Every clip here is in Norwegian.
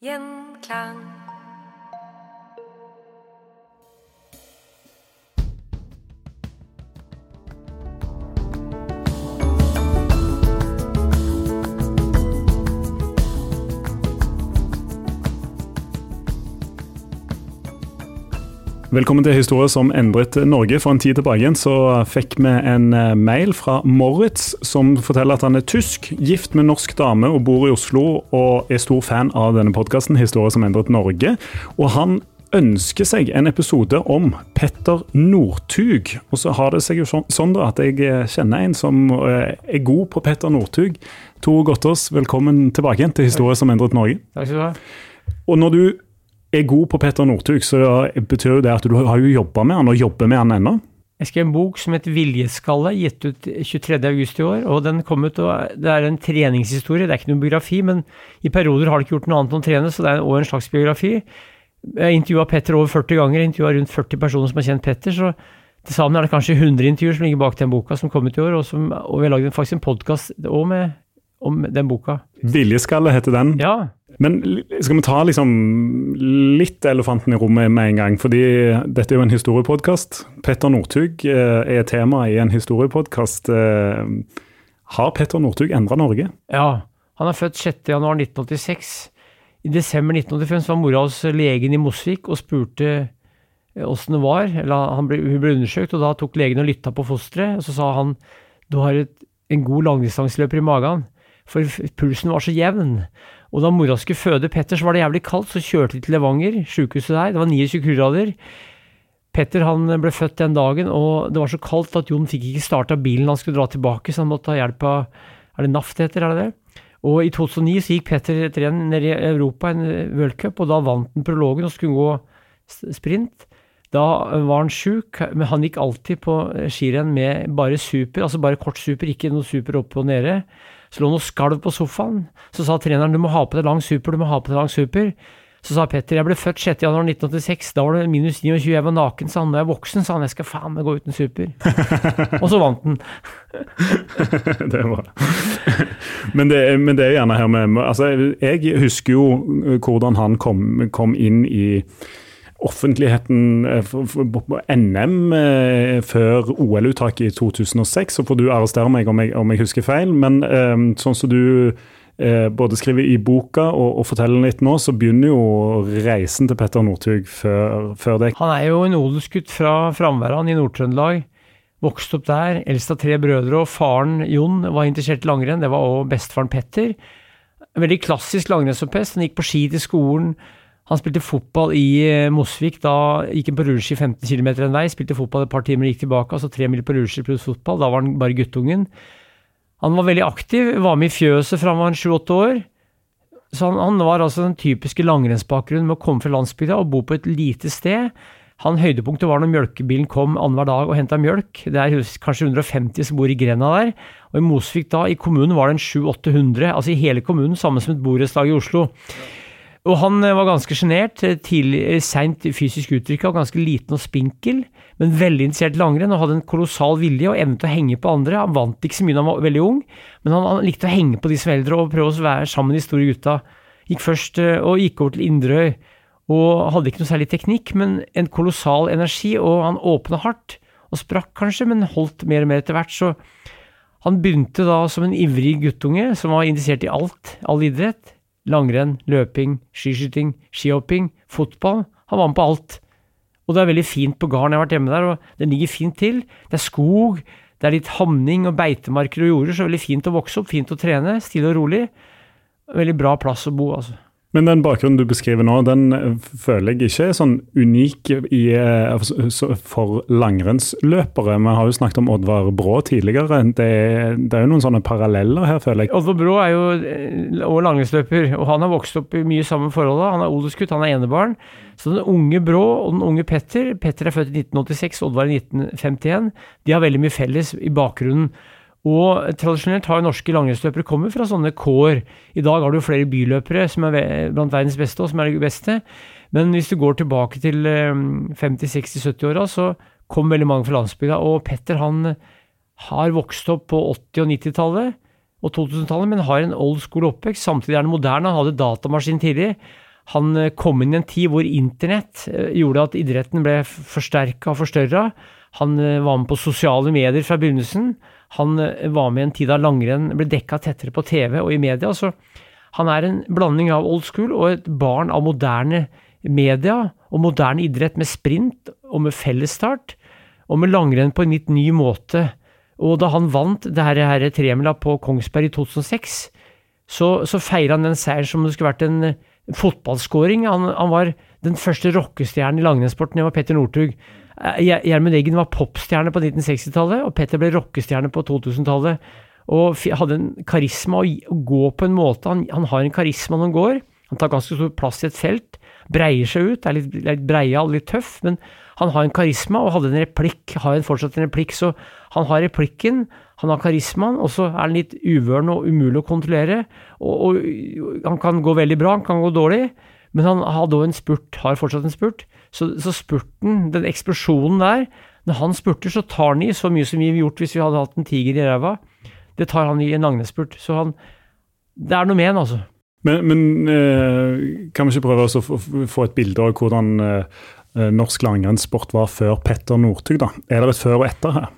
Gjenklang. Velkommen til Historie som endret Norge. For en tid tilbake igjen så fikk vi en eh, mail fra Moritz som forteller at han er tysk, gift med norsk dame og bor i Oslo og er stor fan av denne podkasten Historie som endret Norge. Og han ønsker seg en episode om Petter Northug. Og så har det seg jo sånn sånn at jeg eh, kjenner en som eh, er god på Petter Northug. Tor Gottaas, velkommen tilbake igjen til Historie som endret Norge. Takk skal du ha. Og når du er god på Petter Northug, så betyr jo det at du har jo jobba med han, og jobber med han ennå. Jeg skrev en bok som het Viljeskalle, gitt ut 23.8 i år. og den kom ut, og Det er en treningshistorie, det er ikke noen biografi, men i perioder har det ikke gjort noe annet enn å trene, så det er også en slags biografi. Jeg intervjua Petter over 40 ganger, intervjua rundt 40 personer som har kjent Petter. så til sammen er det kanskje 100 intervjuer som ligger bak den boka som kom ut i år, og, som, og vi har lagd faktisk en podkast om den boka. Viljeskalle heter den. Ja, Men skal vi ta liksom litt elefanten i rommet med en gang? Fordi dette er jo en historiepodkast. Petter Northug eh, er tema i en historiepodkast. Eh, Har Petter Northug endra Norge? Ja, han er født 6.1.1986. I desember 1985 så var mora hos legen i Mosvik og spurte eh, åssen det var. Eller ble, hun ble undersøkt, og da tok legen og lytta på fosteret. Og så sa han du har et, en god langdistanseløper i magen, for pulsen var så jevn. Og da mora skulle føde Petter, så var det jævlig kaldt, så kjørte de til Levanger, sykehuset der. Det var 29 kuldegrader. Petter han ble født den dagen, og det var så kaldt at Jon fikk ikke starta bilen han skulle dra tilbake, så han måtte ha hjelp av Er det NAF det heter, er det det? Og i 2009 så gikk Petter et renn nede i Europa, en worldcup, og da vant han prologen og skulle gå sprint. Da var han sjuk, men han gikk alltid på skirenn med bare super, altså bare kort super, ikke noe super oppe og nede. Så lå han og skalv på sofaen. Så sa treneren du må ha på deg lang super, du må ha på deg lang super. Så sa Petter jeg ble født 6.1.1986, da var det minus 29, jeg var naken, sa han. Når jeg er voksen, sa han jeg skal faen meg gå uten super. og så vant han. det er bra. men, det, men det er gjerne her med altså, Jeg husker jo eh, hvordan han kom, kom inn i offentligheten eh, på NM eh, før OL-uttaket i 2006. Så får du arrestere meg om jeg, om jeg husker feil. Men eh, sånn som du både skriver i boka og, og forteller litt nå, så begynner jo reisen til Petter Northug før, før det. Han er jo en odelsgutt fra Framværan i Nord-Trøndelag. Vokste opp der, eldst av tre brødre, og faren Jon var interessert i langrenn. Det var også bestefaren Petter. En veldig klassisk langrennsoppest. Han gikk på ski til skolen. Han spilte fotball i eh, Mosvik. Da gikk han på rulleski 15 km en vei, spilte fotball et par timer, gikk tilbake, altså tre mil på rulleski pluss fotball. Da var han bare guttungen. Han var veldig aktiv, var med i fjøset fra han var sju-åtte år. Så han, han, var altså den typiske langrennsbakgrunnen med å komme fra landsbygda og bo på et lite sted. Han Høydepunktet var når mjølkebilen kom annenhver dag og henta mjølk. Det er kanskje 150 som bor i grenda der. Og i Mosvik da, i kommunen var det en 700-800, altså i hele kommunen, samme som et borettslag i Oslo. Og han eh, var ganske sjenert, eh, eh, seint fysisk uttrykka ganske liten og spinkel, men veldig interessert i langrenn og hadde en kolossal vilje og evne til å henge på andre. Han vant ikke så mye da han var veldig ung, men han, han likte å henge på de som eldre og prøve å være sammen med de store gutta. Gikk først og gikk over til Inderøy og hadde ikke noe særlig teknikk, men en kolossal energi, og han åpna hardt. Og sprakk kanskje, men holdt mer og mer etter hvert. Så han begynte da som en ivrig guttunge som var interessert i alt, all idrett. Langrenn, løping, skiskyting, skihopping, fotball. Han var med på alt. Og det er veldig fint på gården jeg har vært hjemme der, og den ligger fint til. Det er skog, det er litt hamning og beitemarker og jorder, så veldig fint å vokse opp, fint å trene, stille og rolig. Veldig bra plass å bo, altså. Men den bakgrunnen du beskriver nå, den eh, føler jeg ikke er sånn unik i, eh, for langrennsløpere. Vi har jo snakket om Oddvar Brå tidligere. Det, det, er jo noen sånne paralleller her, føler jeg. Oddvar Brå er jo eh, og langrennsløper, og han har vokst opp i mye samme forhold. Han er odelsgutt, han er enebarn. Så den unge Brå og den unge Petter Petter er født i 1986, Oddvar i 1951. De har veldig mye felles i bakgrunnen. Og tradisjonelt har jo norske langrennsløpere kommet fra sånne kår. I dag har du flere byløpere som er blant verdens beste, og som er de beste. Men hvis du går tilbake til 50-60-70-åra, så kom veldig mange fra landsbygda. Og Petter han har vokst opp på 80- og 90-tallet og 2000-tallet, men har en old school oppvekst. Samtidig er han moderne. Han hadde datamaskin tidlig. Han eh, kom inn i en tid hvor internett eh, gjorde at idretten ble forsterka og forstørra. Han eh, var med på sosiale medier fra begynnelsen. Han var med i en tid da langrenn ble dekka tettere på TV og i media. så Han er en blanding av old school og et barn av moderne media og moderne idrett med sprint og med fellesstart, og med langrenn på en litt ny måte. Og da han vant det her tremila på Kongsberg i 2006, så, så feira han den seieren som det skulle vært en fotballskåring. Han, han, var den første rockestjernen i langrennssporten, det var Petter Northug. Eh, Gjermund Eggen var popstjerne på 1960-tallet, og Petter ble rockestjerne på 2000-tallet. Og hadde en karisma å gå på en måte. Han, han, har en karisma når han går. Han tar ganske stor plass i et felt. Breier seg ut. Er litt, litt breial, litt tøff. Men han har en karisma, og hadde en replikk. Har en fortsatt en replikk. Så han har replikken, han har karismaen, og så er han litt uvøren og umulig å kontrollere. Og, og han kan gå veldig bra, han kan gå dårlig. Men han hadde en spurt, har fortsatt en spurt. Så, så, spurten, den eksplosjonen der Når han spurter, så tar han i så mye som vi ville gjort hvis vi hadde hatt en tiger i ræva. Det tar han i en agnesspurt. Så han Det er noe med han, altså. Men, men eh, kan vi ikke prøve å få et bilde av hvordan eh, norsk langrennssport var før Petter Northug, da? Er det et før og etter her?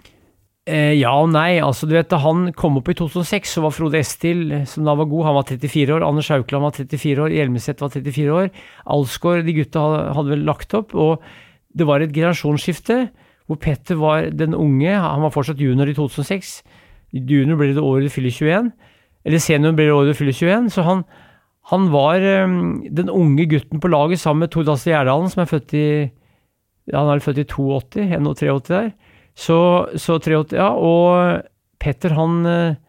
Eh, ja og nei. altså du vet, Da han kom opp i 2006, så var Frode Estil, som da var god, han var 34 år. Anders Haukeland var 34 år. Hjelmeset var 34 år. Alsgaard, de gutta hadde vel lagt opp. Og det var et generasjonsskifte hvor Petter var den unge. Han var fortsatt junior i 2006. Junior ble det året du fyller 21. Eller senior ble det året du fyller 21. Så han, han var um, den unge gutten på laget sammen med Tord Asle Gjerdalen, som er født i han er født i 82, 83 der. Så, så 83, ja. Og Petter, han eh,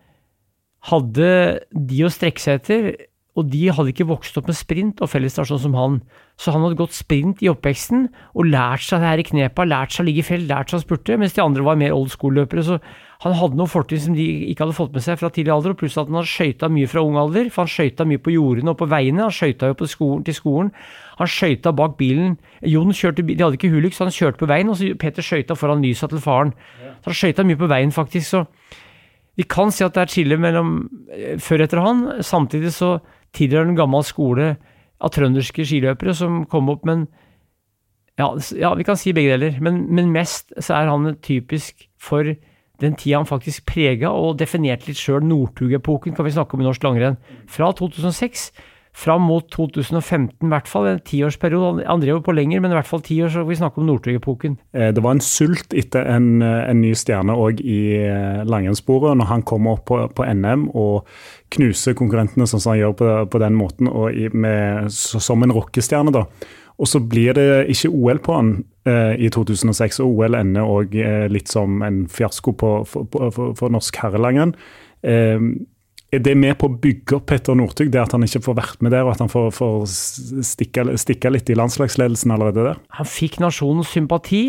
hadde de å strekke seg etter, og de hadde ikke vokst opp med sprint og fellesstart sånn som han. Så han hadde gått sprint i oppveksten og lært seg det her i knepa, lært seg å ligge i felt, lært seg å spurte, mens de andre var mer old school-løpere. Så han hadde noen fortrinn som de ikke hadde fått med seg fra tidlig alder, og pluss at han hadde skøyta mye fra ung alder, for han skøyta mye på jordene og på veiene. Han skøyta jo skolen, til skolen. Han skøyta bak bilen. Jon kjørte, de hadde ikke Hulix, så han kjørte på veien, og så Peter skøyta foran lysa til faren. Så han skøyta mye på veien, faktisk. Så vi kan si at det er skille mellom eh, før etter han. Samtidig så tilhører en gammel skole av trønderske skiløpere som kom opp, men ja, ja, vi kan si begge deler. Men, men mest så er han typisk for den tida han faktisk prega og definerte litt sjøl Northug-epoken, kan vi snakke om i norsk langrenn. Fra 2006 fram mot 2015, i hvert fall en tiårsperiode. Han drev på lenger, men i hvert fall ti år, så vi snakker om Northug-epoken. Eh, det var en sult etter en, eh, en ny stjerne òg i eh, langrennssporet, når han kommer opp på, på, NM og knuser konkurrentene sånn som han gjør på, på den måten, i, med, som en rockestjerne. da. Og så blir det ikke OL på han eh, i 2006, og OL ender òg eh, litt som en fiasko på, for, for, for norsk herrelangrenn. Eh, er det med på å bygge opp Petter Northug, det at han ikke får vært med der, og at han får, får stikke, stikke, litt i landslagsledelsen allerede der? Han fikk nasjonens sympati.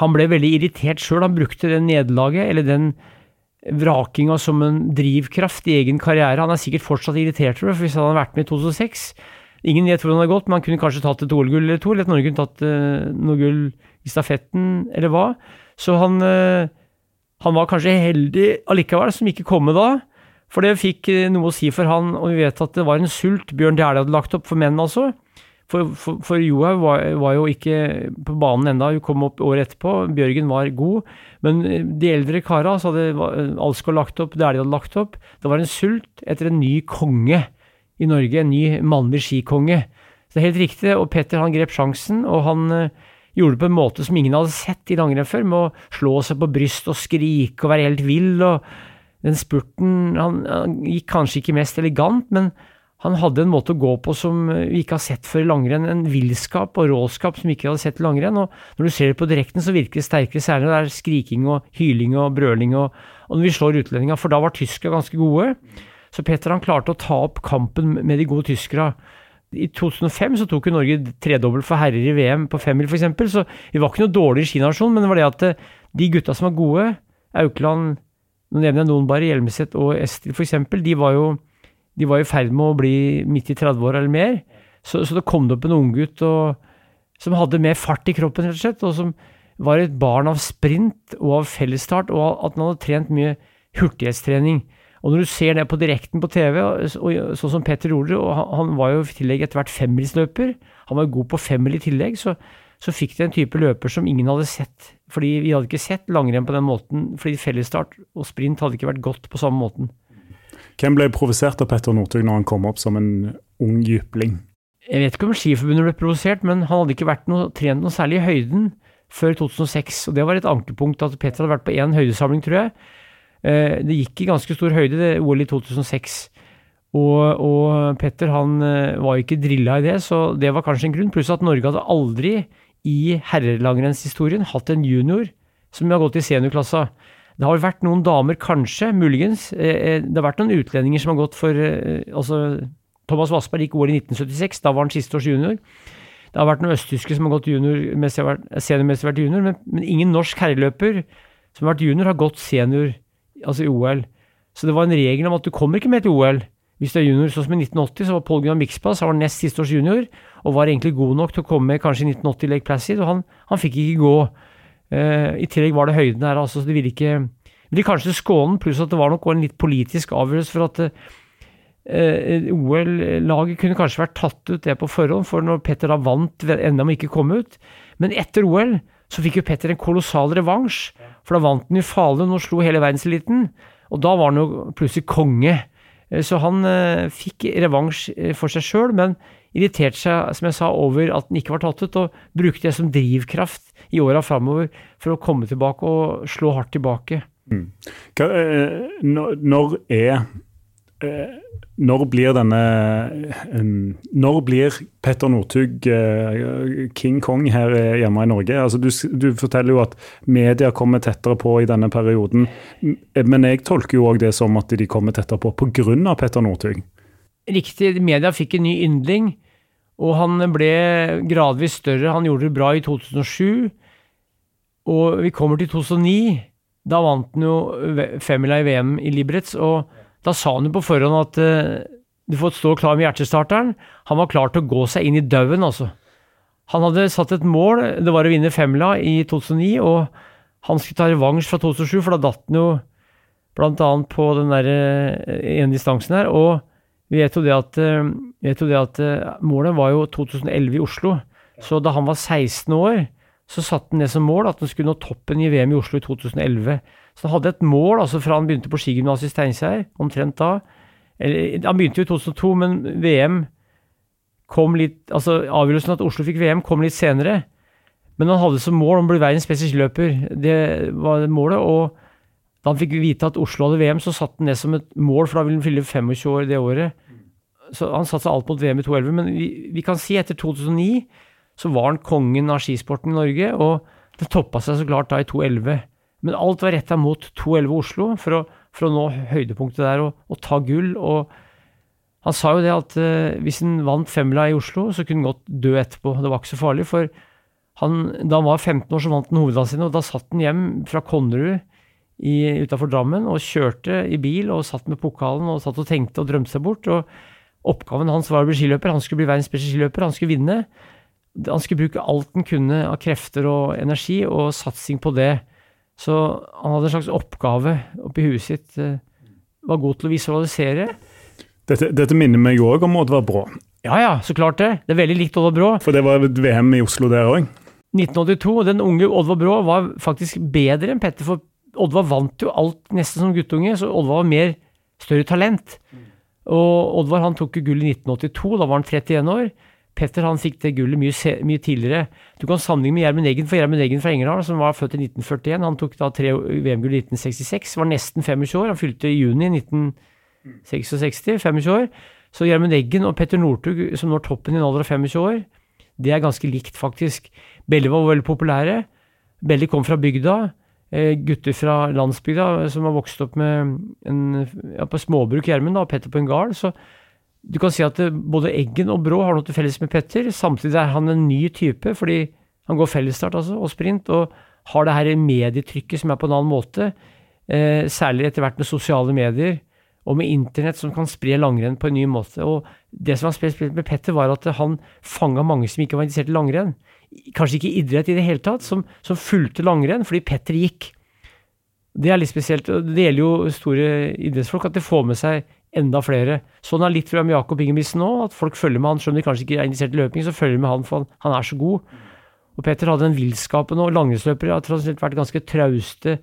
Han ble veldig irritert sjøl. Han brukte det nederlaget, eller den vrakinga som en drivkraft i egen karriere. Han er sikkert fortsatt irritert for det, for hvis han hadde vært med i 2006 Ingen vet hvordan det har gått, men han kunne kanskje tatt et OL-gull eller to, eller at Norge kunne tatt uh, noe gull i stafetten, eller hva. Så han, uh, han var kanskje heldig allikevel som ikke kom med da. For det fikk eh, noe å si for han, og vi vet at det var en sult Bjørn Dæhlie hadde lagt opp for menn, altså. For, for, for Johaug var, var, jo ikke på banen enda, hun kom opp året etterpå. Bjørgen var god. Men eh, de eldre kara så hadde Alsgaard lagt opp, Dæhlie hadde lagt opp. Det var en sult etter en ny konge i Norge, en ny mannlig skikonge. Så det er helt riktig, og Petter han grep sjansen, og han gjorde det på en måte som ingen hadde sett i langrenn før, med å slå seg på brystet og skrike og være helt vill. og den spurten han, han, gikk kanskje ikke mest elegant, men han hadde en måte å gå på som vi ikke har sett før i langrenn. En villskap og råskap som vi ikke hadde sett i langrenn. Og når du ser det på direkten, så virker det sterkere, særlig når det er skriking og hyling og brøling. Og, og når vi slår utlendinga, for da var tyskere ganske gode. Så Petter han klarte å ta opp kampen med de gode tyskerne. I 2005 så tok jo Norge tredobbelt for herrer i VM på femmil f.eks., så vi var ikke noe dårlig skinasjon, men det var det at eh, de gutta som var gode, Aukland, nå nevner jeg noen bare, Hjelmeset og Estrid f.eks., de var jo de var i ferd med å bli midt i 30-åra eller mer. Så, så, det kom det opp en unggutt som hadde mer fart i kroppen, rett og slett, og som var et barn av sprint og av fellesstart, og at han hadde trent mye hurtighetstrening. Og når du ser det på direkten på TV, sånn som Petter Oler, og han, var jo i tillegg etter hvert femmilsløper, han var god på femmil i tillegg, så, så fikk de en type løper som ingen hadde sett. Fordi vi hadde ikke sett langrenn på den måten, fordi fellesstart og sprint hadde ikke vært godt på samme måten. Hvem ble provosert av Petter Northug når han kom opp som en ung jypling? Jeg vet ikke om Skiforbundet ble provosert, men han hadde ikke noe, trent noe særlig i høyden før 2006. og Det var et ankepunkt at Petter hadde vært på én høydesamling, tror jeg. Eh, det gikk i ganske stor høyde, det OL i 2006. Og, og Petter han eh, var ikke drilla i det, så det var kanskje en grunn. Pluss at Norge hadde aldri i herrelangrennshistorien hatt en junior som har gått i seniorklassa. Det har vært noen damer, kanskje, muligens. Eh, eh, det har vært noen utlendinger som har gått for eh, altså, Thomas Wassberg gikk OL i 1976, da var han siste års junior. Det har vært noen østtyske som har gått seniormessig vært junior, men, men, ingen norsk herreløper som har vært junior, har gått senior altså i OL. Så det var en regel om at du kommer ikke med til OL hvis du er junior. Sånn som i 1980 så var Paul Gunnar Mixpass han var nest siste års junior, og var egentlig god nok til å komme med kanskje i 1980 Lake Placid, og han, han fikk ikke gå. Uh, I tillegg var det høyden her, altså, så det ville ikke ville kanskje skåne, pluss at det var nok en litt politisk avgjørelse for at uh, OL-laget kunne kanskje vært tatt ut det på forhånd, for når Petter da vant, enda om ikke kom ut. Men etter OL så fikk jo Petter en kolossal revansj, for da vant han i Falun og slo hele verdenseliten. Og da var han jo plutselig konge. Eh, så han uh, fikk revansj for seg sjøl, men irriterte seg som jeg sa, over at den ikke var tatt ut, og brukte det som drivkraft i åra framover for å komme tilbake og slå hardt tilbake. Mm. Eh, når er eh, Når blir denne Når blir Petter Northug eh, King Kong her hjemme i Norge? Altså, du, du, forteller jo at media kommer tettere på i denne perioden, men jeg tolker jo òg det som at de kommer tettere på pga. Petter Northug. Riktig, media fikk en ny yndling, og han ble gradvis større. Han gjorde det bra i 2007, og vi kommer til 2009. Da vant han jo femmila i VM i Liberec, og da sa han jo på forhånd at uh, du får stå klar med hjertestarteren. Han var klar til å gå seg inn i dauen, altså. Han hadde satt et mål, det var å vinne Femla i 2009, og han skulle ta revansj fra 2007, for da datt han jo annet på den der eh, ene distansen her. og vi vet jo det at, eh, vet jo det at eh, målet var jo 2011 i Oslo. Så da han var 16 år, så satte han det som mål at han skulle nå toppen i VM i Oslo i 2011. Så han hadde et mål altså fra han begynte på skigymnaset i Steinkjer, omtrent da. Eller, han begynte jo i 2002, men VM kom litt Altså avgjørelsen at Oslo fikk VM, kom litt senere. Men han hadde som mål om å bli verdens beste skiløper. Det var målet. og da han fikk vite at Oslo hadde VM, så satte han det som et mål, for da ville han fylle 25 år det året. Så Han satsa alt mot VM i 2011, men vi, vi, kan si etter 2009 så var han kongen av skisporten i Norge, og det toppa seg så klart da i 2011. Men alt var retta mot 211 Oslo for å for å nå høydepunktet der og, og ta gull. og han sa jo det at uh, hvis han vant femmila i Oslo, så kunne han godt dø etterpå. Det var ikke så farlig, for han, da han var 15 år, så vant han hovedlandsrennet, og da satt han hjem fra Konnerud utafor Drammen og kjørte i bil og satt med pokalen og satt og tenkte og drømte seg bort. og Oppgaven hans var å bli skiløper. Han skulle bli verdens beste skiløper. Han skulle vinne. Han skulle bruke alt han kunne av krefter og energi, og satsing på det. Så han hadde en slags oppgave oppi huet sitt. Uh, var god til å visualisere. Dette, dette minner meg òg om Oddvar Brå. Ja ja, så klart det. Det er veldig likt Oddvar Brå. For det var et VM i Oslo der òg? 1982. og Den unge Oddvar Brå var faktisk bedre enn Petter, for Oddvar vant jo alt nesten som guttunge, så Oddvar var mer større talent. Og Oddvar han tok gull i 1982, da var han 31 år. Petter han fikk det gullet mye, mye tidligere. Du kan sammenligne med Gjermund Eggen, for Gjermund Eggen fra Engerdal, som var født i 1941, han tok da tre VM-gull i 1966, var nesten 25 år. Han fylte i juni 1966, 25 år. Så Gjermund Eggen og Petter Northug, som når toppen i en alder av 25 år, det er ganske likt, faktisk. Belly var veldig populære. Belly kom fra bygda. Eh, gutter fra landsbygda som har vokst opp med en, ja, på småbruk Gjermund og Petter på en gard. Så du kan si at både Eggen og Brå har noe til felles med Petter. Samtidig er han en ny type, fordi han går fellesstart altså, og sprint, og har det her medietrykket som er på en annen måte. Eh, særlig etter hvert med sosiale medier og med internett som kan spre langrenn på en ny måte. Og det som var spesielt med Petter, var at han fanga mange som ikke var interessert i langrenn. Kanskje ikke idrett i det hele tatt, som, som fulgte langrenn fordi Petter gikk. Det er litt spesielt. og Det gjelder jo store idrettsfolk, at de får med seg enda flere. Sånn er litt fra med Jakob Ingebrigtsen nå, at folk følger med han. Selv om de kanskje ikke er interessert i løping, så følger de med han, for han, er så god. Og Petter hadde en villskapen, og langrennsløpere har tross alt vært ganske trauste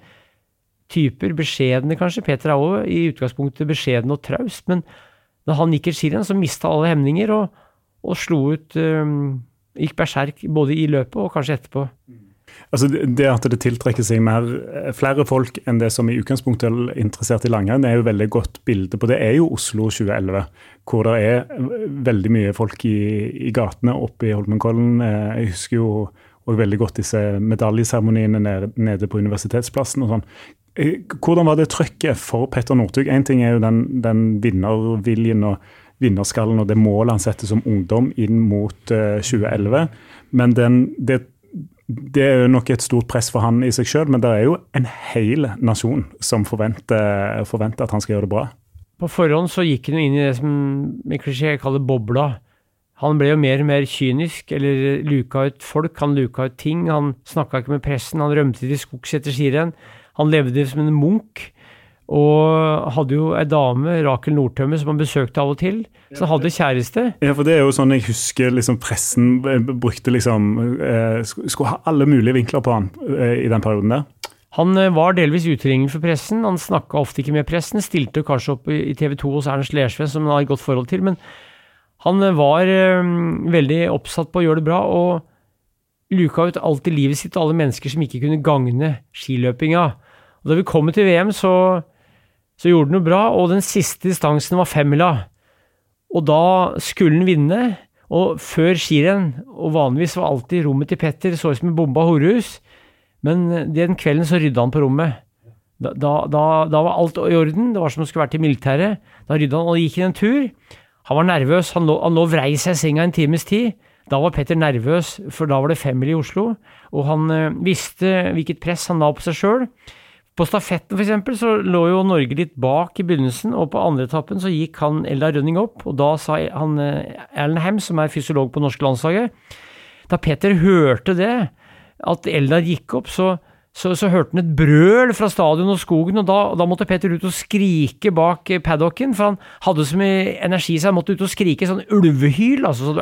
typer. Beskjedne, kanskje. Peter er òg i utgangspunktet beskjeden og traust, men da han gikk i skirenn, så mista alle hemninger og, og slo ut um, Gikk berserk både i løpet og kanskje etterpå. Altså Det at det tiltrekker seg mer, eh, flere folk enn det som i utgangspunktet er interessert i langrenn, er jo veldig godt bilde på det. er jo Oslo 2011, hvor det er veldig mye folk i, i gatene oppe i Holmenkollen. Eh, jeg husker jo og veldig godt disse medaljeseremoniene nede, nede på Universitetsplassen. og sånn. Eh, hvordan var det trøkket for Petter Northug? Én ting er jo den, den vinnerviljen og vinnerskallen og det målet han setter som ungdom inn mot uh, eh, 2011. Men den, det, det, er jo nok et stort press for han i seg sjøl, men det er jo en hel nasjon som forventer, forventer, at han skal gjøre det bra. På forhånd så gikk han jo inn i det som med klisjé kaller bobla. Han ble jo mer og mer kynisk, eller luka ut folk. Han luka ut ting. Han snakka ikke med pressen. Han rømte til skogs etter skirenn. Han levde som en munk. Og hadde jo ei dame, Rakel Nordtømme, som han besøkte av og til. Så han hadde kjæreste. Ja, for det er jo sånn jeg husker liksom pressen eh, brukte liksom eh, Skulle ha alle mulige vinkler på han eh, i den perioden der. Han var delvis utilgjengelig for pressen. Han snakka ofte ikke med pressen. Stilte kanskje opp i TV 2 hos Ernst Lersve, som han har et godt forhold til. Men han var veldig oppsatt på å gjøre det bra, og luka ut alt i livet sitt og alle mennesker som ikke kunne gagne skiløpinga. Og da vi kom til VM, så, så gjorde han noe bra, og den siste distansen var femmila. Og da skulle han vinne, og før skirenn, og vanligvis var alltid rommet til Petter så ut som en bomba horehus, men den kvelden så rydda han på rommet. Da, da, da, da, var alt i orden, det var som om det skulle vært i militæret. Da rydda han og gikk inn en tur. Han var nervøs, han lå, han lå vrei seg i senga en times tid. Da var Petter nervøs, for da var det femmil i Oslo, og han øh, visste hvilket press han la på seg sjøl. På stafetten eksempel, så lå jo Norge litt bak i begynnelsen, og på andre etappen så gikk han Eldar Rønning opp, og da sa han eh, Erlend Hem, som er fysiolog på norske landslaget Da Peter hørte det, at Eldar gikk opp, så, så, så hørte han et brøl fra stadion og skogen, og da, da, måtte Peter ut og skrike bak paddocken, for han hadde så mye energi i seg, han måtte ut og skrike sånn ulvehyl, altså sånn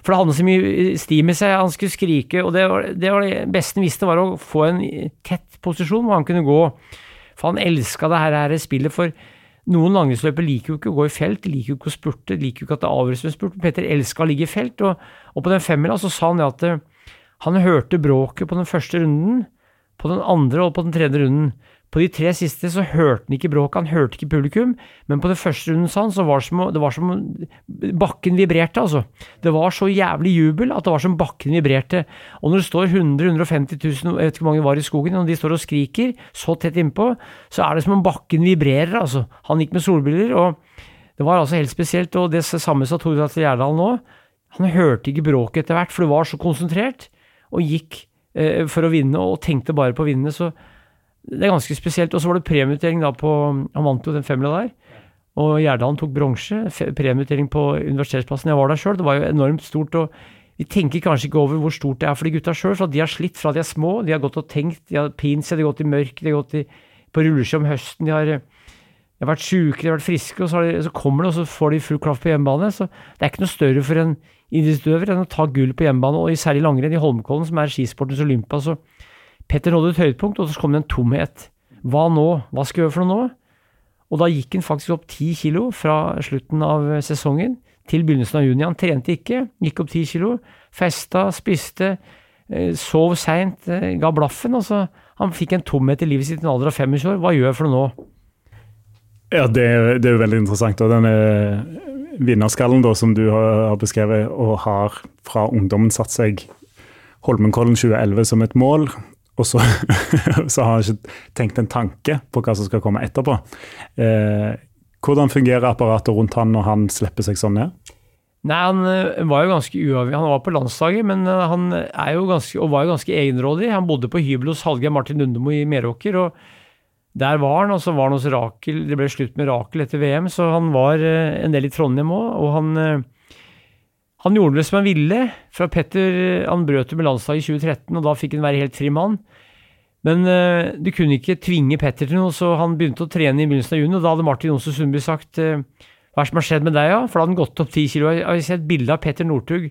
For det hadde så mye sti med seg, han skulle skrike, og det var det, var det beste han visste, var å få en tett posisjon hvor han kunne gå. For han elska det her, her spillet. For noen langrennsløpere liker jo ikke å gå i felt, de liker jo ikke å spurte, de liker jo ikke at det avgjøres med spurt. Petter elska å ligge i felt, og, og på den femmila så sa han at eh, han hørte bråket på den første runden, på den andre og på den tredje runden. På de tre siste så hørte han ikke bråket, han hørte ikke publikum, men på den første runden sa han, så var det som, det var som bakken vibrerte, altså. Det var så jævlig jubel at det var som bakken vibrerte. Og når det står 100 150 000, jeg vet ikke hvor mange var i skogen, og de står og skriker så tett innpå, så er det som om bakken vibrerer, altså. Han gikk med solbriller, og det var altså helt spesielt. Og det samme sa Tore Atle Gjerdal nå. Han hørte ikke bråket etter hvert, for det var så konsentrert, og gikk for å vinne, og tenkte bare på å vinne. så det er ganske spesielt. Og så var det premieutdeling da på Han vant jo den femmila der. Og Gjerdalen tok bronse. Premieutdeling på universitetsplassen. Jeg var der sjøl. Det var jo enormt stort. og vi tenker kanskje ikke over hvor stort det er for de gutta sjøl, for de har slitt fra de er små. De har gått og tenkt, de har pint seg, de har gått i mørk, de har gått i, på rulleski om høsten. De har, de har vært sjuke, de har vært friske, og så, de, så, kommer det, og så får de full klaff på hjemmebane. Så det er ikke noe større for en idrettsutøver ta gull på hjemmebane, og særlig langrenn i Holmenkollen, som er skisportens Olympa. så Petter nådde et høydepunkt, og så kom det en tomhet. Hva nå? Hva skal jeg gjøre for noe nå? Og da gikk han faktisk opp ti kilo fra slutten av sesongen til begynnelsen av juni. Han trente ikke, gikk opp ti kilo. Festa, spiste, eh, sov seint, eh, ga blaffen. Altså, han fikk en tomhet i livet sitt i en alder av 25 år. Hva gjør jeg for noe nå? Ja, det, det er jo veldig interessant. og denne vinnerskallen da, som du har beskrevet, og har fra ungdommen satt seg Holmenkollen 2011 som et mål, og så, så, har han ikke tenkt en tanke på hva som skal komme etterpå. Eh, hvordan fungerer apparatet rundt han når han slipper seg sånn ned? Nei, Han eh, var jo ganske uavhengig. Han var på landslaget, men eh, han er jo ganske, og var jo ganske egenrådig. Han bodde på hybel hos Hallgeir Martin Lundemo i Meråker. og Der var han, og så var han hos Rakel. Det ble slutt med Rakel etter VM, så han var eh, en del i Trondheim òg. Og han han gjorde det som han ville. Fra Petter han brøt med landslaget i 2013, og da fikk han være helt fri mann. Men uh, du kunne ikke tvinge Petter til noe, så han begynte å trene i begynnelsen av juni. og Da hadde Martin Johnsen Sundby sagt hva som har skjedd med deg, ja? For da hadde han gått opp ti kilo. Jeg har sett bilde av Petter Northug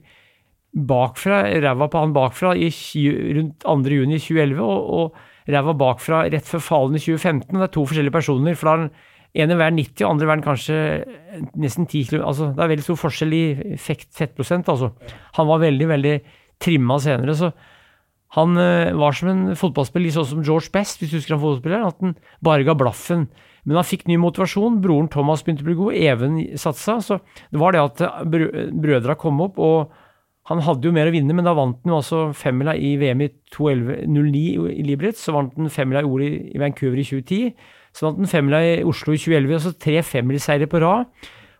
bakfra, ræva på han bakfra i, rundt 2. juni 2011, og, og ræva bakfra rett før Fallen i 2015. Det er to forskjellige personer. for da er den ene hver 90, og andre hver kanskje nesten 10 kilo. Altså, det er veldig stor forskjell i fettprosent. Altså. Han var veldig, veldig trimma senere. så han uh, var som en fotballspiller, sånn som George Best, hvis du husker han fotballspilleren, at han bare ga blaffen. Men han fikk ny motivasjon. Broren Thomas begynte å bli god. Even satsa. Så det var det at brødra kom opp, og han hadde jo mer å vinne, men da vant han jo altså femmila i VM i 2009 i Libritz. Så vant han femmila i OL i Vancouver i 2010. Så vant han femmila i Oslo i 2011, altså tre femmilseiere på rad.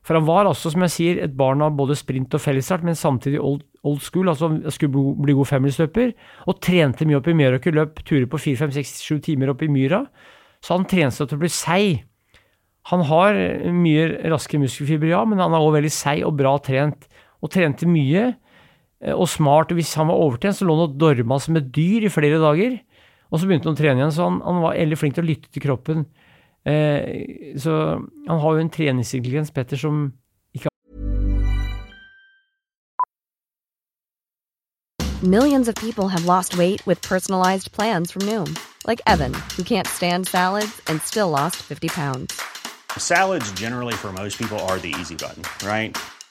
For han var altså, som jeg sier, et barn av både sprint og fellesstart, men samtidig old, old school, altså skulle bli god femmilsløper. Og trente mye opp i Mjøråker, løp turer på fire, fem, seks, sju timer opp i myra. Så han trente seg til å bli seig. Han har mye raske muskelfibre, ja, men han er også veldig seig og bra trent. Og trente mye og smart. Hvis han var overtrent, så lå han og dorma som et dyr i flere dager. Og så begynte han å trene igjen, så han, han var veldig flink til å lytte til kroppen. Eh, så han har jo en treningsintelligens, Petter, som ikke Millions of people have lost weight with personalized plans from Noom. Like Evan, who can't stand salads and still lost 50 pounds. Salads generally for most people are the easy button, right?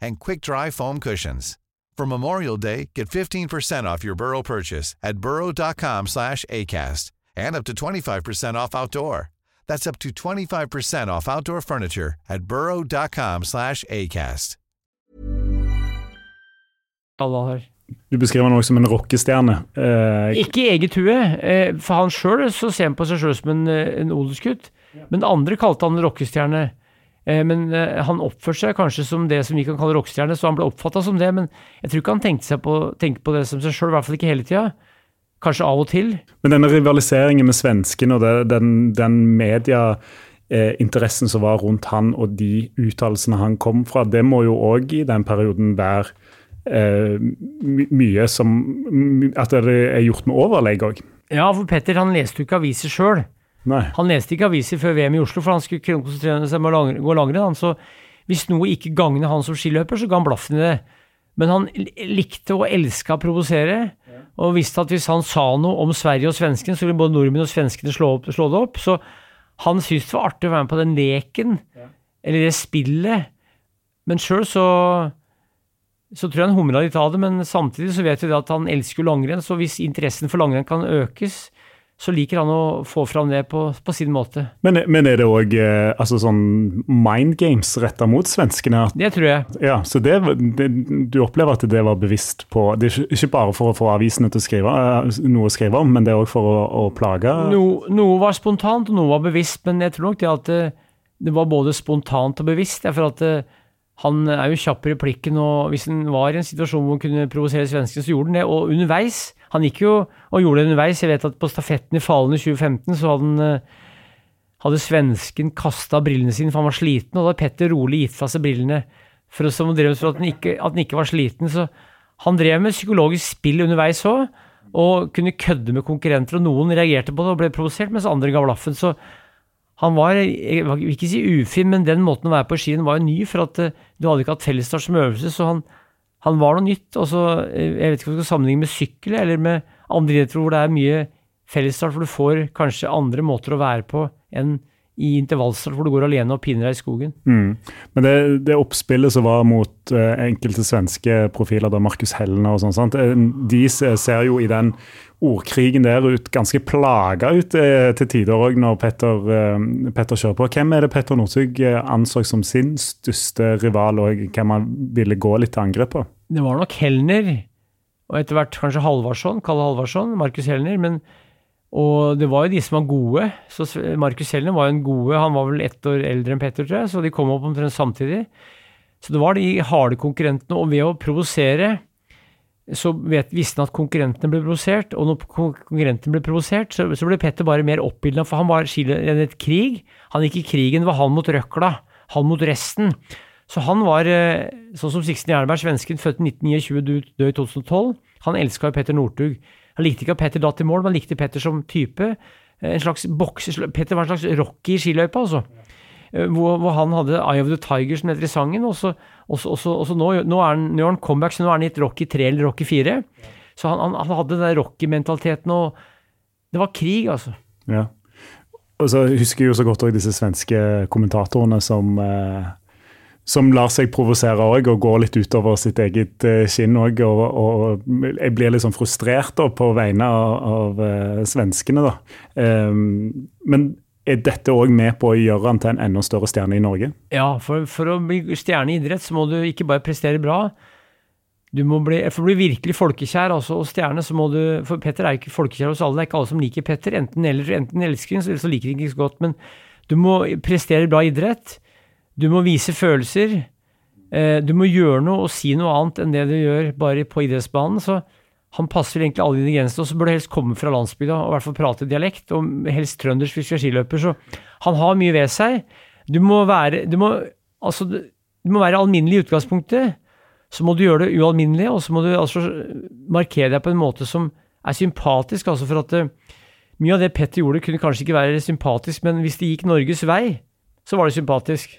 and quick-dry foam cushions. For Memorial Day, get 15% off your Burrow purchase at burrow.com slash ACAST and up to 25% off outdoor. That's up to 25% off outdoor furniture at burrow.com slash ACAST. Du beskriver også som en rockestjerne. Eh, ikke i eget hue. Eh, for han sjøl ser han på seg sjøl som en, eh, en odelsgutt. Men andre kalte han rockestjerne. Eh, men eh, han oppførte seg kanskje som det som vi kan kalle rockestjerne, så han ble oppfatta som det. Men jeg tror ikke han tenkte, på, tenkte på, det som seg sjøl, i hvert fall ikke hele tida. Kanskje av og til. Men denne rivaliseringen med svensken og det, den, den medieinteressen som var rundt han og de uttalelsene han kom fra, det må jo òg i den perioden være eh, mye som At det er gjort med overlegg òg. Ja, for Petter han leste jo ikke aviser sjøl. Han leste ikke aviser før VM i Oslo, for han skulle konsentrere seg om å gå langrenn. Så hvis noe ikke gagnet han som skiløper, så ga han blaffen i det. Men han likte og elska å provosere, og visste at hvis han sa noe om Sverige og svensken, så ville både nordmenn og svenskene slå, opp, slå det opp. Så han syntes det var artig å være med på den leken, eller det spillet. Men sjøl så så tror jeg han humra litt av det, men samtidig så vet vi at han elsker langrenn, så hvis interessen for langrenn kan økes, så liker han å få fram det på, på sin måte. Men, men er det òg eh, altså sånn mind games retta mot svenskene? Det tror jeg. Ja, Så det, det, du opplever at det var bevisst på Det er ikke bare for å få avisene til å skrive eh, noe å skrive om, men det er òg for å, å plage? No, noe var spontant, og noe var bevisst, men jeg tror nok det at det, det var både spontant og bevisst. for at det, han er jo kjapp i replikken, og hvis han var i en situasjon hvor han kunne provosere svensken, så gjorde han det. Og underveis Han gikk jo og gjorde det underveis. Jeg vet at på stafetten i Falen i 2015 så hadde han eh, hadde svensken kasta brillene sine for han var sliten, og da hadde Petter rolig gitt fra seg brillene for, som drev for at, han ikke, at han ikke var sliten. Så han drev med psykologisk spill underveis òg, og kunne kødde med konkurrenter. Og noen reagerte på det og ble provosert, mens andre ga blaffen. Så han var, jeg vil ikke si ufin, men den måten å være på skien var jo ny, for at uh, du hadde ikke hatt fellesstart som øvelse, så han, han var noe nytt. Og så, eh, jeg vet ikke om du skal sammenligne med sykkel eller med andre idretter hvor det er mye fellesstart, for du får kanskje andre måter å være på enn i intervallstart hvor du går alene og piner deg i skogen. Mm. Men det, det, oppspillet som var mot uh, enkelte svenske profiler, da Markus Hellene og sånn, de ser jo i den ordkrigen der ut ganske plaga ut uh, til tider òg, når Petter, uh, Petter, kjører på. Hvem er det Petter Northug anså som sin største rival, og hvem han ville gå litt til angrep på? Det var nok Hellner, og etter hvert kanskje Halvarsson, Kalle Halvarsson, Markus Hellner. men og det var jo de som var gode. Så Markus Helner var jo en gode. Han var vel ett år eldre enn Petter, tror jeg, så de kom opp omtrent samtidig. Så det var de harde konkurrentene. Og ved å provosere så visste han at konkurrentene ble provosert, og når konkurrentene ble provosert, så, så, ble Petter bare mer oppildna, for han var et krig. Han gikk i krigen, det var han mot røkla, han mot resten. Så han var, eh, sånn som Sixten Jernberg, svensken, født i 1929, død i 2012. Han elska jo Petter Northug. Han likte ikke at Petter datt i mål, men han likte Petter som type. Eh, en slags bokser, Petter var en slags rocky i skiløypa, altså. Eh, hvor, hvor, han hadde Eye of the Tiger, som heter i sangen. Og så, nå, nå, er han, nå er han comeback, så nå er han i et Rocky 3 eller Rocky 4. Så han, han, han hadde den Rocky-mentaliteten, og det var krig, altså. Ja. Og så husker jeg jo så godt også disse svenske kommentatorene som eh, som lar seg provosere òg, og går litt utover sitt eget uh, skinn òg. Og, og, jeg blir litt sånn frustrert da, på vegne av, av uh, svenskene, da. Um, men er dette òg med på å gjøre han til en enda større stjerne i Norge? Ja, for, for å bli stjerne i idrett så må du ikke bare prestere bra. Du må bli, for å bli virkelig folkekjær altså, og stjerne, så må du For Petter er jo ikke folkekjær hos alle. Det er ikke alle som liker Petter. Enten, eller, enten elsker han, eller så liker han ikke så godt. Men du må prestere bra idrett. Du må vise følelser. Eh, du må gjøre noe og si noe annet enn det du gjør bare på idrettsbanen. Så han passer egentlig alle ingrediensene. Og så burde helst komme fra landsbygda og i hvert fall prate dialekt, og helst trøndersk hvis du er skiløper. Så han har mye ved seg. Du må være, du må, altså, du må være alminnelig i utgangspunktet. Så må du gjøre det ualminnelig, og så må du altså markere deg på en måte som er sympatisk. altså for at eh, Mye av det Petter gjorde, kunne kanskje ikke være sympatisk, men hvis det gikk Norges vei, så var det sympatisk.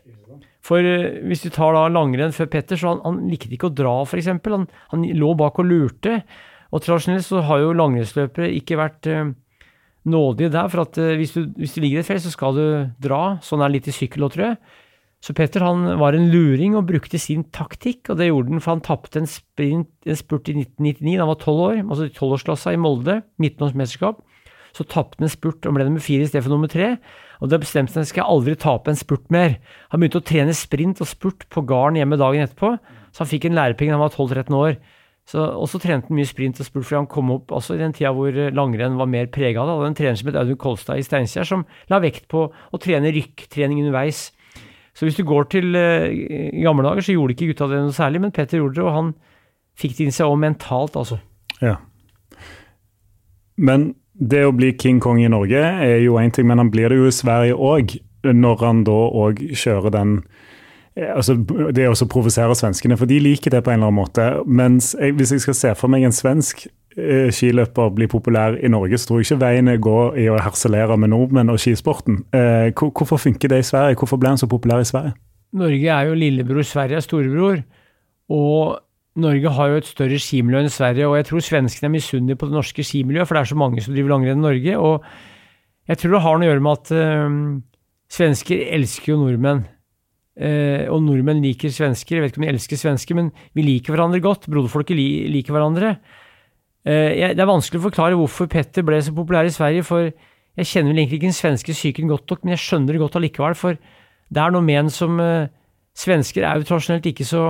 For uh, hvis du tar da langrenn før Petter, så han, han likte ikke å dra, f.eks. Han, han lå bak og lurte. Og tradisjonelt så har jo langrennsløpere ikke vært uh, nådige der, for at uh, hvis, du, hvis, du, ligger et felt, så skal du dra. Sånn er det litt i sykkel òg, tror jeg. Så Petter han var en luring og brukte sin taktikk, og det gjorde han for han tapte en, en, spurt i 1999 da han var tolv år, altså i tolvårsklassa i Molde, midtenårsmesterskap. Så tapte han en spurt og ble nummer fire i stedet for nummer tre. Og da bestemte han skal jeg aldri tape en spurt mer. Han begynte å trene sprint og spurt på gården hjemme dagen etterpå, så han fikk en lærepenge da han var 12-13 år. Så, og så trente han mye sprint og spurt, fordi han kom opp altså, i den tida hvor eh, langrenn var mer prega det. hadde en trener som het Audun Kolstad i Steinkjer, som la vekt på å trene rykktrening underveis. Så hvis du går til uh, gamle dager, så gjorde ikke gutta det noe særlig, men Petter gjorde det, og han fikk det inn seg òg mentalt, altså. Ja. Men det å bli King Kong i Norge er jo én ting, men han blir det jo i Sverige òg. Når han da òg kjører den altså Det å provosere svenskene, for de liker det på en eller annen måte. Mens jeg, hvis jeg skal se for meg en svensk eh, skiløper bli populær i Norge, så tror jeg ikke veien går i å herselere med nordmenn og skisporten. Eh, hvorfor funker det i Sverige? Hvorfor ble han så populær i Sverige? Norge er jo lillebror, Sverige er storebror. Og Norge har jo et større skimiljø enn Sverige, og jeg tror svenskene er misunnelige på det norske skimiljøet, for det er så mange som driver langrenn i Norge. Og jeg tror det har noe å gjøre med at øh, svensker elsker jo nordmenn. Uh, og nordmenn liker svensker. Jeg vet ikke om de elsker svensker, men vi liker hverandre godt. Broderfolket li liker hverandre. Jeg, det er vanskelig å forklare hvorfor Petter ble så populær i Sverige, for jeg kjenner vel egentlig ikke den svenske psyken godt nok, men jeg skjønner det godt allikevel, for det er noe med en som uh, Svensker er jo tradisjonelt ikke så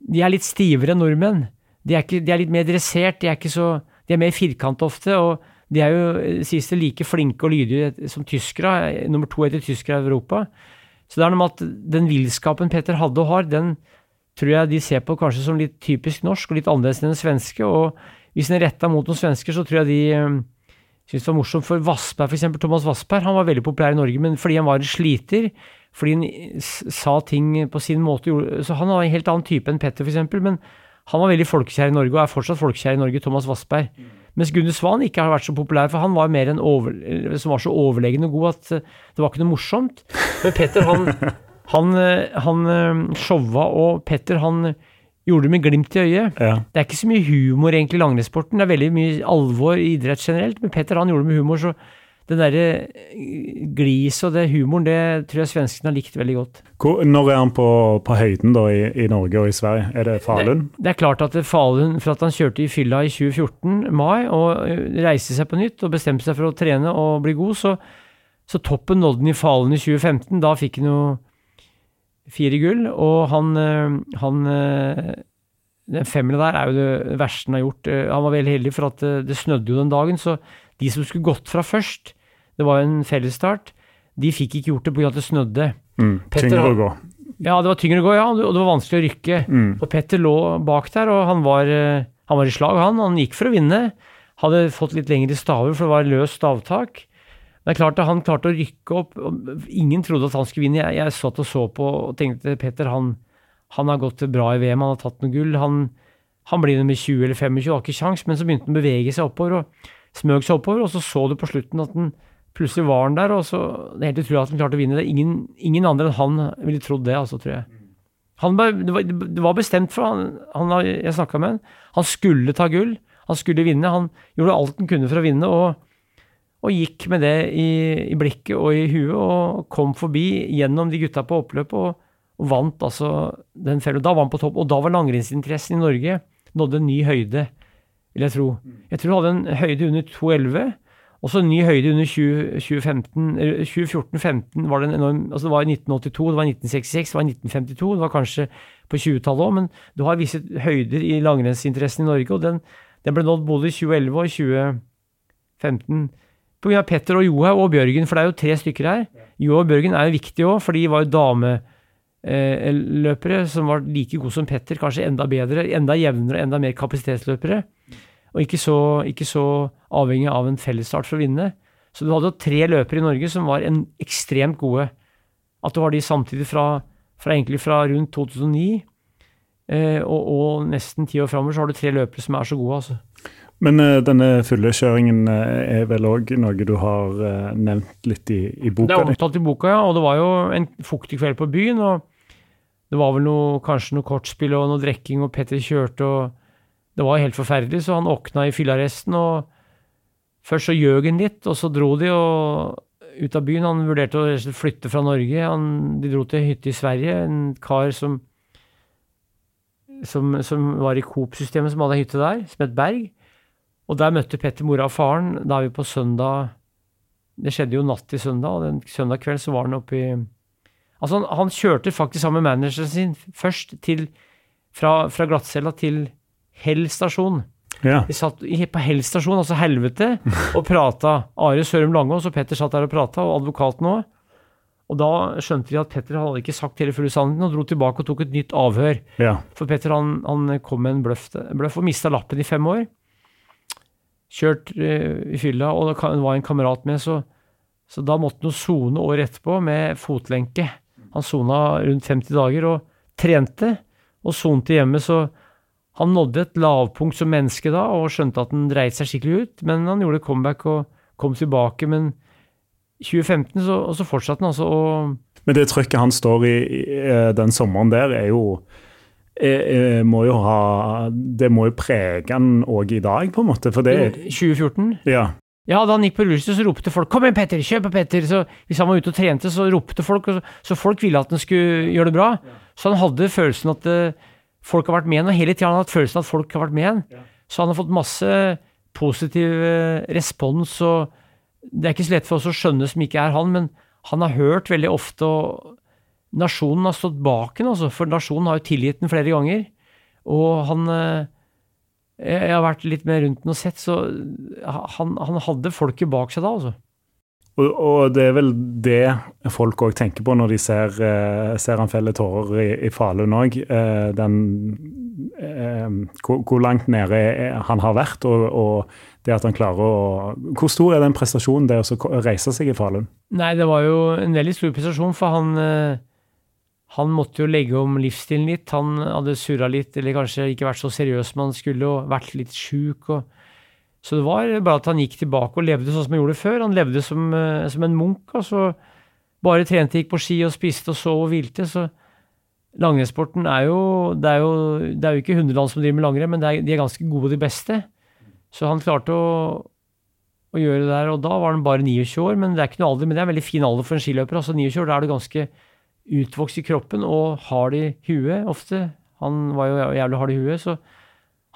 de er litt stivere enn nordmenn. De er, ikke, de er litt mer dressert, de er, så, de er mer firkant ofte. og de er jo eh, sies det like flinke og lydige som tyskere. Nummer to etter tyskere i Europa. Så det er noe med at den villskapen Petter hadde og har, den tror jeg de ser på kanskje som litt typisk norsk og litt annerledes enn den svenske. Og hvis den er retta mot noen svensker, så tror jeg de syntes det var morsomt. For Vassberg, f.eks. Thomas Vassberg, han var veldig populær i Norge, men fordi han var en sliter, fordi han sa ting på sin måte. Så han var en helt annen type enn Petter, f.eks. Men han var veldig folkekjær i Norge, og er fortsatt folkekjær i Norge, Thomas Vassberg. Mens Gunnar Svan ikke har vært så populær, for han var mer en over, som var så overlegen og god at eh, det var ikke noe morsomt. Men Petter, han, han, eh, han eh, showa, og Petter, han gjorde det med glimt i øyet. Ja. Det er ikke så mye humor egentlig i langrennssporten, det er veldig mye alvor i idrett generelt, men Petter han gjorde det med humor. så den derre eh, gliset og det humoren, det tror jeg svenskene har likt veldig godt. Hvor, når er han på, på høyden da i, i, Norge og i Sverige? Er det Falun? Det, det, er klart at det Falun, for at han kjørte i fylla i 2014, mai, og eh, reiste seg på nytt og bestemte seg for å trene og bli god, så, så toppen nådde han i Falun i 2015. Da fikk han jo fire gull, og han, eh, han den femmila der er jo det verste han har gjort. Han var veldig heldig, for at det, det snødde jo den dagen. Så de som skulle gått fra først, det var en fellesstart. De fikk ikke gjort det pga. at det snødde. Mm, tyngre å gå. Ja, det var tyngre å gå, ja, og det var vanskelig å rykke. Mm. Og Petter lå bak der, og han var, eh, han var i slag, han. Han gikk for å vinne. Hadde fått litt lengre staver, for det var løst stavtak. Det er klart at Han klarte å rykke opp. og Ingen trodde at han skulle vinne. Jeg, jeg satt og så på og tenkte Petter han, han har gått bra i VM, han har tatt noe gull. Han, han blir nummer 20 eller 25, har ikke kjangs, men så begynte han å bevege seg oppover og smøg seg oppover. Og så så du på slutten at han Plutselig var han der, og så Det er helt utrolig at han klarte å vinne det. Ingen, ingen andre enn han ville trodd det, altså, tror jeg. Han, det, var, det, var, bestemt for han, han Jeg snakka med han. Han skulle ta gull. Han skulle vinne. Han gjorde alt han kunne for å vinne, og, og gikk med det i, i, blikket og i huet, og kom forbi gjennom de gutta på oppløpet, og, og vant altså den fellen. Da var han på topp, og da var langrennsinteressen i Norge nådde en ny høyde, vil jeg tro. Jeg tror han hadde en høyde under 2,11. Også en ny høyde under 2014-2015 var det en enorm altså Det var i 1982, det var i 1966, det var i 1952, det var kanskje på 20-tallet òg, men du har visse høyder i langrennsinteressen i Norge, og den, den, ble nådd både i 2011 og i 2015 pga. Petter og Johaug og Bjørgen, for det er jo tre stykker her. Johaug og Bjørgen er jo viktige òg, for de var jo dameløpere som var like gode som Petter, kanskje enda bedre, enda jevnere, enda mer kapasitetsløpere og ikke så, ikke så avhengig av en fellesstart for å vinne. Så du hadde jo tre løpere i Norge som var en, ekstremt gode. At du har de samtidig fra, fra, egentlig fra rundt 2009 eh, og, og, nesten ti år framover, så har du tre løpere som er så gode. altså. Men uh, denne fullekjøringen uh, er vel òg noe du har uh, nevnt litt i, i, boka? Det er omtalt i boka, ja. Og det var jo en fuktig kveld på byen. og Det var vel noe, kanskje noe kortspill og noe drikking, og Petter kjørte. og det var helt forferdelig, så han åkna i fyllearresten. og Først så gjøg han litt, og så dro de ut av byen. Han vurderte å flytte fra Norge. Han, de dro til hytte i Sverige. En kar som, som, som var i Coop-systemet, som hadde ei hytte der, som het Berg. Og der møtte Petter mora og faren. Da er vi på søndag Det skjedde jo natt til søndag, og den søndag kveld så var han oppe i Altså, han, han kjørte faktisk sammen med manageren sin først til fra, fra glattcella til Hell stasjon. Ja. Vi satt på Hell stasjon, altså helvete, og prata. Are Sørum Langås og Petter satt der og prata, og advokaten òg. Og da skjønte de at Petter hadde ikke sagt hele fulle sannheten, og dro tilbake og tok et nytt avhør. Ja. For Petter han, han, kom med en bløff, bløff og mista lappen i fem år. kjørt uh, i fylla, og det var en kamerat med, så, så da måtte han sone året etterpå med fotlenke. Han sona rundt 50 dager og trente, og sonte hjemme, så han nådde et lavpunkt som menneske da, og skjønte at han dreit seg skikkelig ut, men han gjorde comeback og kom tilbake, men 2015 så, og så fortsatte han altså å Men det trøkket han står i, i eh, den sommeren der, er jo eh, eh, må jo ha Det må jo prege han òg i dag, på en måte. For det 2014 Ja. Ja, da han gikk på rullestol, så ropte folk 'Kom igjen, Petter! Kjør på, Petter!' Så hvis han var ute og trente, så ropte folk, så folk ville at han skulle gjøre det bra. Så han hadde følelsen at eh, folk har vært med han, og hele tida har han hatt følelsen av at folk har vært med han. Så han har fått masse positiv eh, respons, og det er ikke så lett for oss å skjønne som ikke er han, men han har hørt veldig ofte, og nasjonen har stått bak ham, altså, for nasjonen har jo tilgitt ham flere ganger. Og han eh, Jeg har vært litt mer rundt den og sett, så han, han hadde folket bak seg da, altså. Og, og det er vel det folk òg tenker på når de ser, eh, ser han felle tårer i, i Falun òg. Eh, eh, hvor, hvor langt nede han har vært, og, og det at han klarer å Hvor stor er den prestasjonen, det å reise seg i Falun? Nei, det var jo en veldig stor prestasjon, for han han måtte jo legge om livsstilen litt. Han hadde surra litt, eller kanskje ikke vært så seriøs som han skulle, og vært litt sjuk. Og... Så det var bare at han gikk tilbake og levde sånn som han gjorde før. Han levde som, eh, som en munk. altså Bare trente, gikk på ski og spiste og sov og hvilte. Så langrennssporten er er er jo ikke 100 land som driver med langrenn, men er, de er ganske gode, de beste. Så han klarte å, å gjøre det der, og da var han bare 29 år. Men det er ikke noe alder, men det er en veldig fin alder for en skiløper. altså 29 år, Da er du ganske utvokst i kroppen og hard i huet ofte. Han var jo jævlig hard i huet, så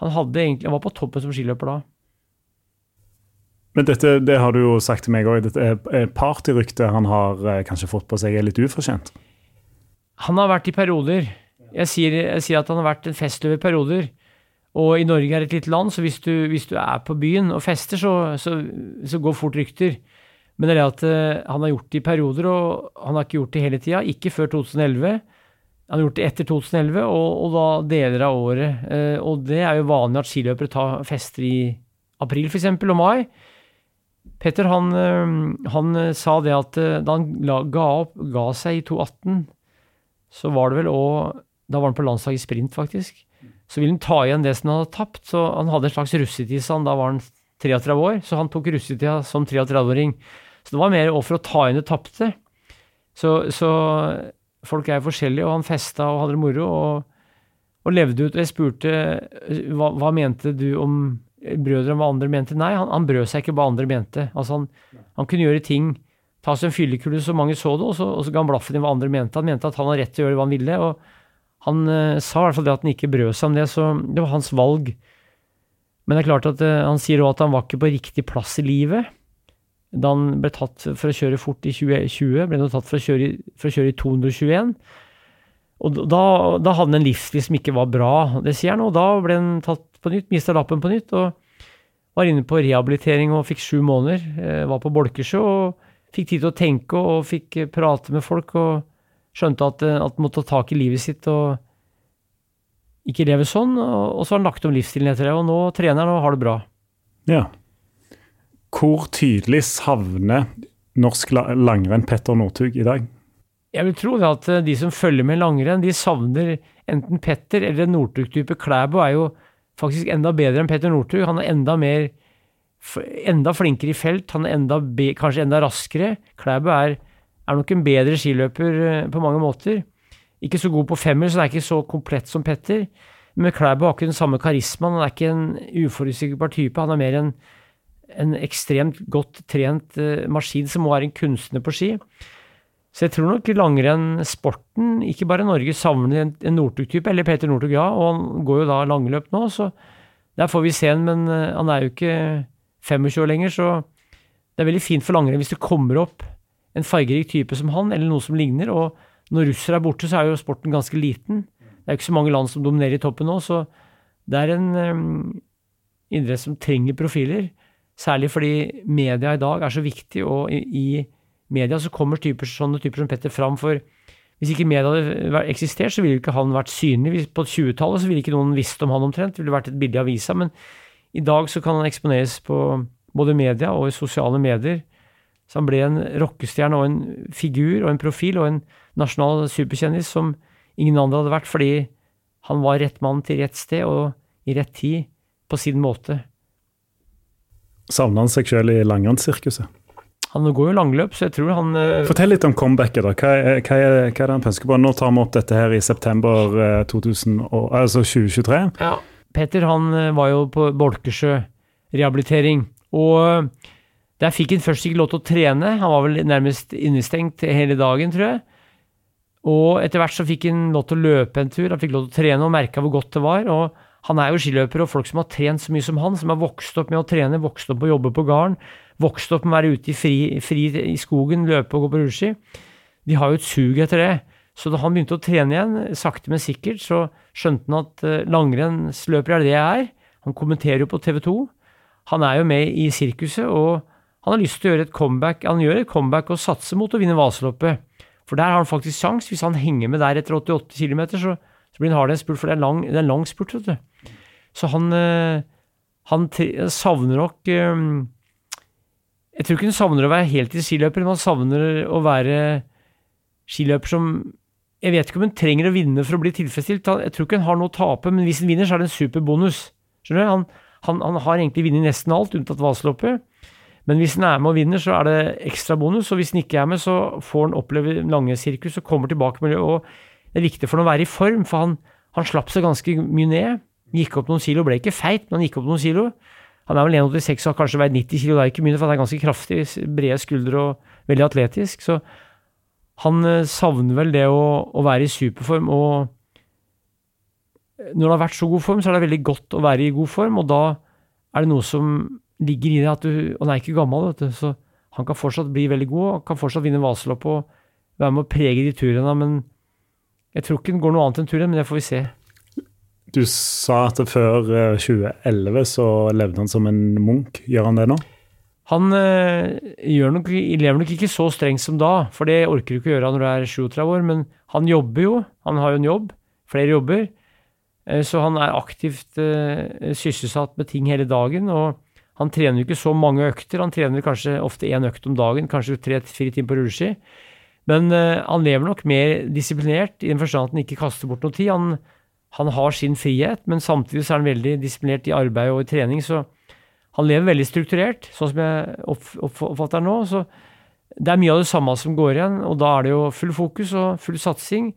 han, hadde egentlig, han var på toppen som skiløper da. Men dette det har du jo sagt til meg òg, dette partyryktet han har eh, kanskje fått på seg, er litt ufortjent. Han har vært i perioder. Jeg sier, jeg sier at han har vært en festløv i perioder. Og i Norge er et lite land, så hvis du, hvis du er på byen og fester, så, så, så går fort rykter. Men det er det at eh, han har gjort det i perioder, og han har ikke gjort det hele tida. Ikke før 2011. Han har gjort det etter 2011, og, og da deler av året. Eh, og det er jo vanlig at skiløpere tar fester i april f.eks. og mai. Petter han, eh, han eh, sa det at eh, da han ga opp, ga seg i 2018, så var det vel òg Da var han på landslaget i sprint, faktisk. Så ville han ta igjen det som han hadde tapt. Så han hadde en slags russetid, sa. Da var han 33 år, så han tok russetida som 33-åring. Så det var mer for å ta igjen det tapte. Så, så folk er forskjellige, og han festa og hadde det moro. og og levde ut. Og jeg spurte hva, hva mente du om brødre, om hva andre mente. Nei, han, han brød seg ikke hva andre mente. Altså han, han kunne gjøre ting, ta seg en fyllekule så mange så det, og så, og så ga han blaffen i hva andre mente. Han mente at han hadde rett til å gjøre hva han ville, og han uh, sa i hvert fall det at han ikke brød seg om det, så det var hans valg. Men det er klart at uh, han sier òg at han var ikke på riktig plass i livet. Da han ble tatt for å kjøre fort i 2020, ble han tatt for å kjøre, for å kjøre i 221. Og da, da hadde han en livsstil som ikke var bra, det sier han, og da ble han tatt på nytt, mista lappen på nytt, og var inne på rehabilitering og fikk sju måneder. Eh, var på Bolkesjø og fikk tid til å tenke og fikk eh, prate med folk og skjønte at, man at han måtte ta tak i livet sitt og ikke leve sånn. Og, så har han lagt om livsstilen etter det, og nå trener han og har det bra. Ja. Hvor tydelig savner norsk la- langrenn Petter Northug i dag? Jeg vil tro det at eh, de som følger med langrenn, de savner enten Petter eller en Northug-type. Klæbo er jo faktisk enda bedre enn Petter Northug. Han er enda mer enda flinkere i felt, han er enda kanskje enda raskere. Klæbu er, er nok en bedre skiløper eh, på mange måter. Ikke så god på femmer, så han er ikke så komplett som Petter. Men Klæbu har ikke den samme karismaen, han er ikke en uforutsigbar type. Han er mer en, en ekstremt godt trent eh, maskin som må være en kunstner på ski. Så jeg tror nok langrennssporten, ikke bare Norge, savner en, en Northug-type, eller Peter Northug, ja, og han går jo da langløp nå, så der får vi se han, men eh, han er jo ikke 25 år lenger, så det er veldig fint for langrenn hvis det kommer opp en fargerik type som han, eller noe som ligner, og når russere er borte, så er jo sporten ganske liten. Det er jo ikke så mange land som dominerer i toppen nå, så det er en um, idrett som trenger profiler, særlig fordi media i dag er så viktig, og i, i media så kommer typer, sånne typer som Petter fram, for hvis ikke media hadde eksistert, så ville ikke han vært synlig. På 20-tallet så ville ikke noen visst om han omtrent, det ville vært et bilde i avisa, men I dag så kan han eksponeres på både media og i sosiale medier. Så han ble en rockestjerne og en figur og en profil og en nasjonal superkjendis som ingen andre hadde vært, fordi han var rett mann til rett sted og i rett tid på sin måte. Savner han seg selv i langrennssirkuset? Han går jo langløp, så jeg tror han uh, Fortell litt om comebacket. da. Hva er, hva, er, hva er, det han pønsker på? Nå tar vi opp dette her i september uh, 2000, altså 2023. Ja. Peter han uh, var jo på Bolkesjø rehabilitering. Og der fikk han først ikke lov til å trene. Han var vel nærmest innestengt hele dagen, tror jeg. Og etter hvert så fikk han lov til å løpe en tur, han fikk lov til å trene og merka hvor godt det var. og han er jo skiløper, og folk som har trent så mye som han, som har vokst opp med å trene, vokst opp med å jobbe på gården, vokst opp med å være ute i, fri, fri, i skogen, løpe og gå på rulleski, de har jo et sug etter det. Så da han begynte å trene igjen, sakte, men sikkert, så skjønte han at uh, langrennsløper er det jeg er. Han kommenterer jo på TV 2. Han er jo med i sirkuset, og han har lyst til å gjøre et comeback. Han gjør et comeback og satser mot å vinne Vasaloppet. For der har han faktisk sjans. Hvis han henger med der etter 88 km, så, så blir han hard en spurt, for det er lang, det er lang spurt, vet du. Så han, eh, han savner nok eh, Jeg tror ikke hun savner å være heltids skiløper, men hun savner å være skiløper som Jeg vet ikke om hun trenger å vinne for å bli tilfredsstilt. Jeg tror ikke hun har noe å tape, men hvis hun vinner, så er det en superbonus. Skjønner du? Han, han, han har egentlig vunnet nesten alt, unntatt Vasaloppet. Men hvis han er med og vinner, så er det ekstra bonus. Og hvis han ikke er med, så får han oppleve lange sirkus og kommer tilbake med det. Og det er viktig for ham å være i form, for han, han slapp seg ganske mye ned. Gikk opp noen kilo, ble ikke feit, men han gikk opp noen kilo. Han er vel 1,86 og har kanskje veid 90 kilo, det er ikke mye, for han er ganske kraftig, brede skuldre og veldig atletisk. Så han eh, savner vel det å, å være i superform. Og når det har vært så god form, så er det veldig godt å være i god form, og da er det noe som ligger i det at du Han er ikke gammel, vet du, så han kan fortsatt bli veldig god, og kan fortsatt vinne Vasaloppet og være med å prege de turene, men jeg tror ikke det går noe annet enn turen, men det får vi se. Du sa at før 2011 eh, så levde han som en munk. Gjør han det nå? Han øh, nok, lever nok ikke så strengt som da, for det orker du ikke gjøre når du er 37 år. Men han jobber jo. Han har jo en jobb. Flere jobber. Eh, så han er aktivt øh, sysselsatt med ting hele dagen. Og han trener jo ikke så mange økter. Han trener kanskje ofte én økt om dagen, kanskje tre-fire timer på rulleski. Men øh, han lever nok mer disiplinert i den forstand at han ikke kaster bort noe tid. Han han har sin frihet, men samtidig så er han veldig disiplinert i arbeid og i trening. Så han lever veldig strukturert, sånn som jeg oppfatter det nå. Så det er mye av det samme som går igjen, og da er det jo full fokus og full satsing.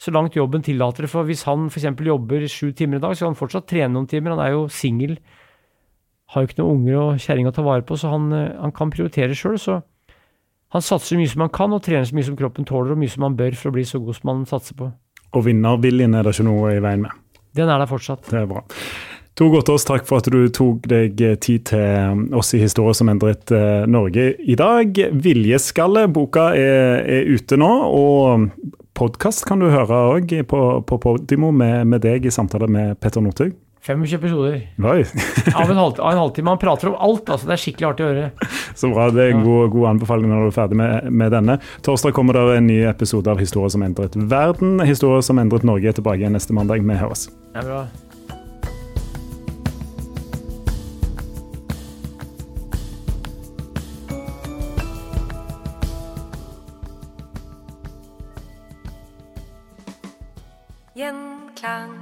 Så langt jobben tillater det. For hvis han f.eks. jobber sju timer i dag, så kan han fortsatt trene noen timer. Han er jo singel, har jo ikke noen unger og kjerring å ta vare på, så han, han kan prioritere sjøl. Så han satser så mye som han kan, og trener så mye som kroppen tåler, og mye som han bør for å bli så god som han satser på. Og vinnerviljen er det ikke noe i veien med. Den er der fortsatt. Det er bra. Tor Gottaas, takk for at du tok deg tid til oss i Historie som endret eh, Norge i dag. Viljeskalle, boka er, er ute nå, og podkast kan du høre òg på, på Podimo med, med, deg i samtale med Petter Northug. 25 episoder. Oi. av, en halv, av en halvtime. Han prater om alt. altså Det er skikkelig artig å høre. Så bra. Det er en god, god anbefaling når du er ferdig med, med denne. Torsdag kommer det en ny episode av Historie som endret verden. Historie som endret Norge er tilbake igjen neste mandag. Vi høres. Ja, bra. Gjenklang.